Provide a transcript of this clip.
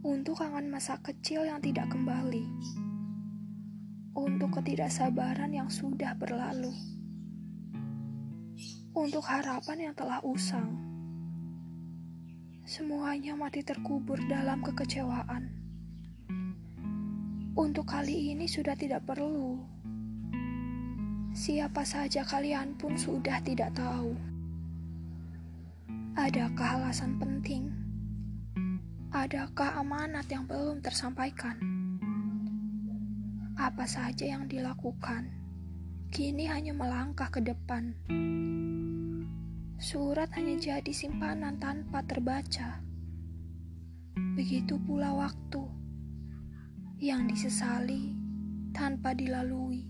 kangen masa kecil yang tidak kembali. Untuk ketidaksabaran yang sudah berlalu. Untuk harapan yang telah usang. Semuanya mati terkubur dalam kekecewaan. Untuk kali ini sudah tidak perlu. Siapa saja kalian pun sudah tidak tahu. Adakah alasan penting? Adakah amanat yang belum tersampaikan? Apa saja yang dilakukan, kini hanya melangkah ke depan. Surat hanya jadi simpanan tanpa terbaca. Begitu pula waktu yang disesali tanpa dilalui.